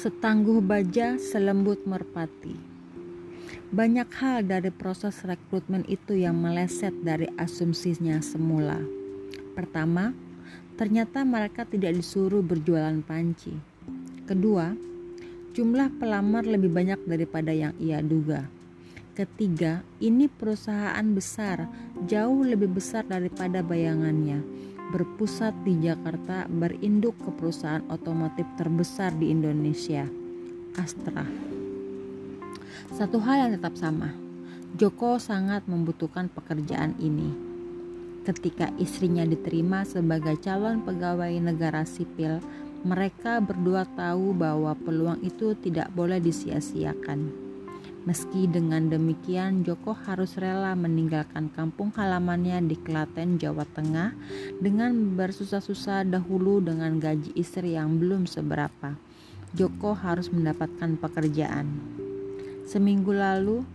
Setangguh baja, selembut merpati. Banyak hal dari proses rekrutmen itu yang meleset dari asumsinya semula. Pertama, ternyata mereka tidak disuruh berjualan panci. Kedua, jumlah pelamar lebih banyak daripada yang ia duga. Ketiga, ini perusahaan besar, jauh lebih besar daripada bayangannya berpusat di Jakarta berinduk ke perusahaan otomotif terbesar di Indonesia, Astra. Satu hal yang tetap sama, Joko sangat membutuhkan pekerjaan ini. Ketika istrinya diterima sebagai calon pegawai negara sipil, mereka berdua tahu bahwa peluang itu tidak boleh disia-siakan. Meski dengan demikian, Joko harus rela meninggalkan kampung halamannya di Klaten, Jawa Tengah dengan bersusah-susah dahulu dengan gaji istri yang belum seberapa. Joko harus mendapatkan pekerjaan. Seminggu lalu,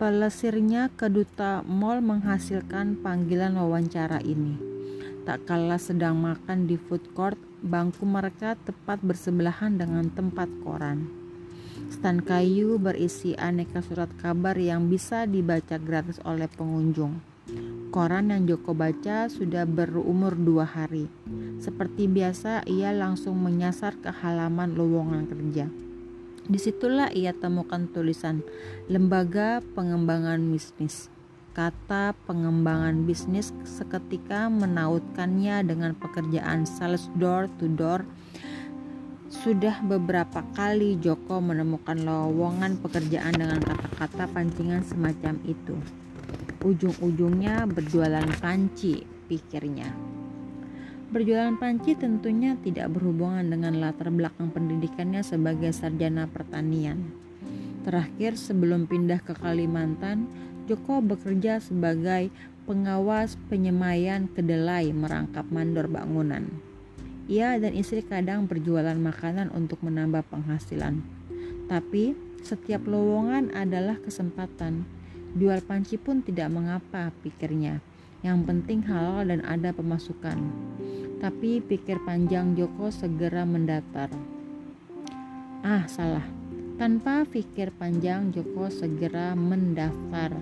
pelesirnya ke duta mall menghasilkan panggilan wawancara ini. Tak kalah sedang makan di food court, bangku mereka tepat bersebelahan dengan tempat koran. Stan kayu berisi aneka surat kabar yang bisa dibaca gratis oleh pengunjung. Koran yang Joko baca sudah berumur dua hari. Seperti biasa, ia langsung menyasar ke halaman lowongan kerja. Di situlah ia temukan tulisan Lembaga Pengembangan Bisnis. Kata pengembangan bisnis seketika menautkannya dengan pekerjaan sales door to door sudah beberapa kali Joko menemukan lowongan pekerjaan dengan kata-kata pancingan semacam itu. Ujung-ujungnya berjualan panci, pikirnya. Berjualan panci tentunya tidak berhubungan dengan latar belakang pendidikannya sebagai sarjana pertanian. Terakhir sebelum pindah ke Kalimantan, Joko bekerja sebagai pengawas penyemaian kedelai merangkap mandor bangunan. Ia dan istri kadang berjualan makanan untuk menambah penghasilan. Tapi setiap lowongan adalah kesempatan. Jual panci pun tidak mengapa, pikirnya. Yang penting halal dan ada pemasukan. Tapi pikir panjang Joko segera mendatar. Ah, salah. Tanpa pikir panjang Joko segera mendaftar.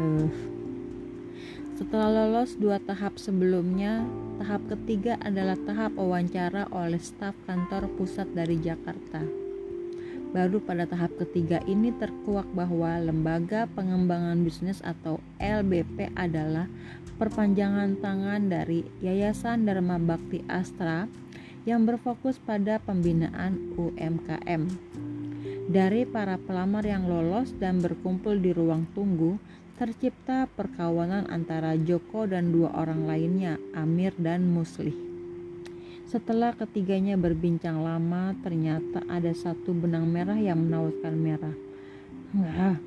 uh. Setelah lolos dua tahap sebelumnya, tahap ketiga adalah tahap wawancara oleh staf kantor pusat dari Jakarta. Baru pada tahap ketiga ini terkuak bahwa Lembaga Pengembangan Bisnis atau LBP adalah perpanjangan tangan dari Yayasan Dharma Bakti Astra yang berfokus pada pembinaan UMKM. Dari para pelamar yang lolos dan berkumpul di ruang tunggu, tercipta perkawanan antara Joko dan dua orang lainnya, Amir dan Muslih. Setelah ketiganya berbincang lama, ternyata ada satu benang merah yang menautkan merah. Enggak.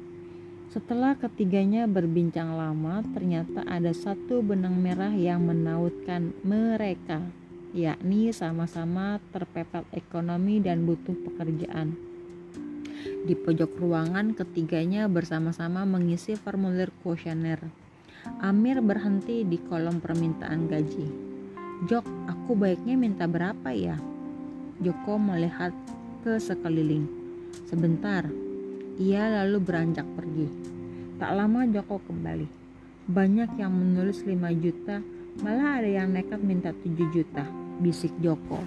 Setelah ketiganya berbincang lama, ternyata ada satu benang merah yang menautkan mereka, yakni sama-sama terpepet ekonomi dan butuh pekerjaan. Di pojok ruangan ketiganya bersama-sama mengisi formulir kuesioner. Amir berhenti di kolom permintaan gaji. Jok, aku baiknya minta berapa ya? Joko melihat ke sekeliling. Sebentar, ia lalu beranjak pergi. Tak lama Joko kembali. Banyak yang menulis 5 juta, malah ada yang nekat minta 7 juta, bisik Joko.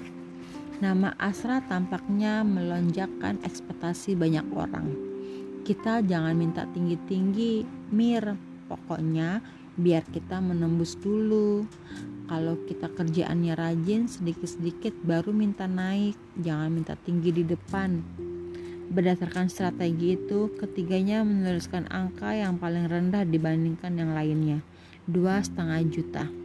Nama Asra tampaknya melonjakkan ekspektasi banyak orang. Kita jangan minta tinggi-tinggi, Mir. Pokoknya biar kita menembus dulu. Kalau kita kerjaannya rajin sedikit-sedikit baru minta naik, jangan minta tinggi di depan. Berdasarkan strategi itu, ketiganya menuliskan angka yang paling rendah dibandingkan yang lainnya, dua setengah juta.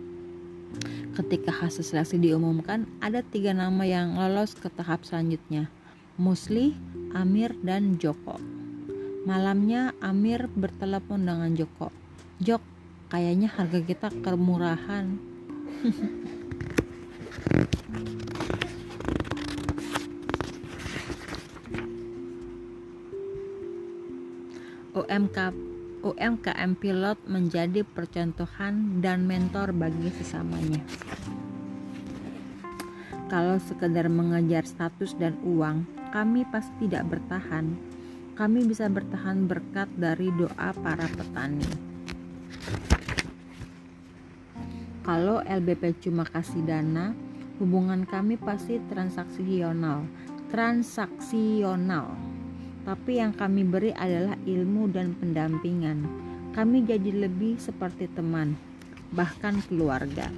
Ketika hasil seleksi diumumkan, ada tiga nama yang lolos ke tahap selanjutnya, Musli, Amir, dan Joko. Malamnya Amir bertelepon dengan Joko. Jok, kayaknya harga kita kemurahan. UMK UMKM Pilot menjadi percontohan dan mentor bagi sesamanya. Kalau sekedar mengejar status dan uang, kami pasti tidak bertahan. Kami bisa bertahan berkat dari doa para petani. Kalau LBP cuma kasih dana, hubungan kami pasti transaksional. Transaksional. Tapi yang kami beri adalah ilmu dan pendampingan. Kami jadi lebih seperti teman, bahkan keluarga.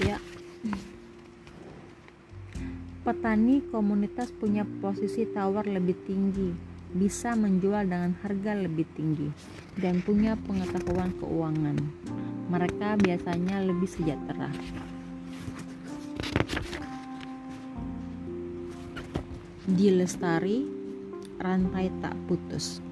Ya. Petani komunitas punya posisi tawar lebih tinggi, bisa menjual dengan harga lebih tinggi, dan punya pengetahuan keuangan. Mereka biasanya lebih sejahtera. Di lestari, rantai tak putus.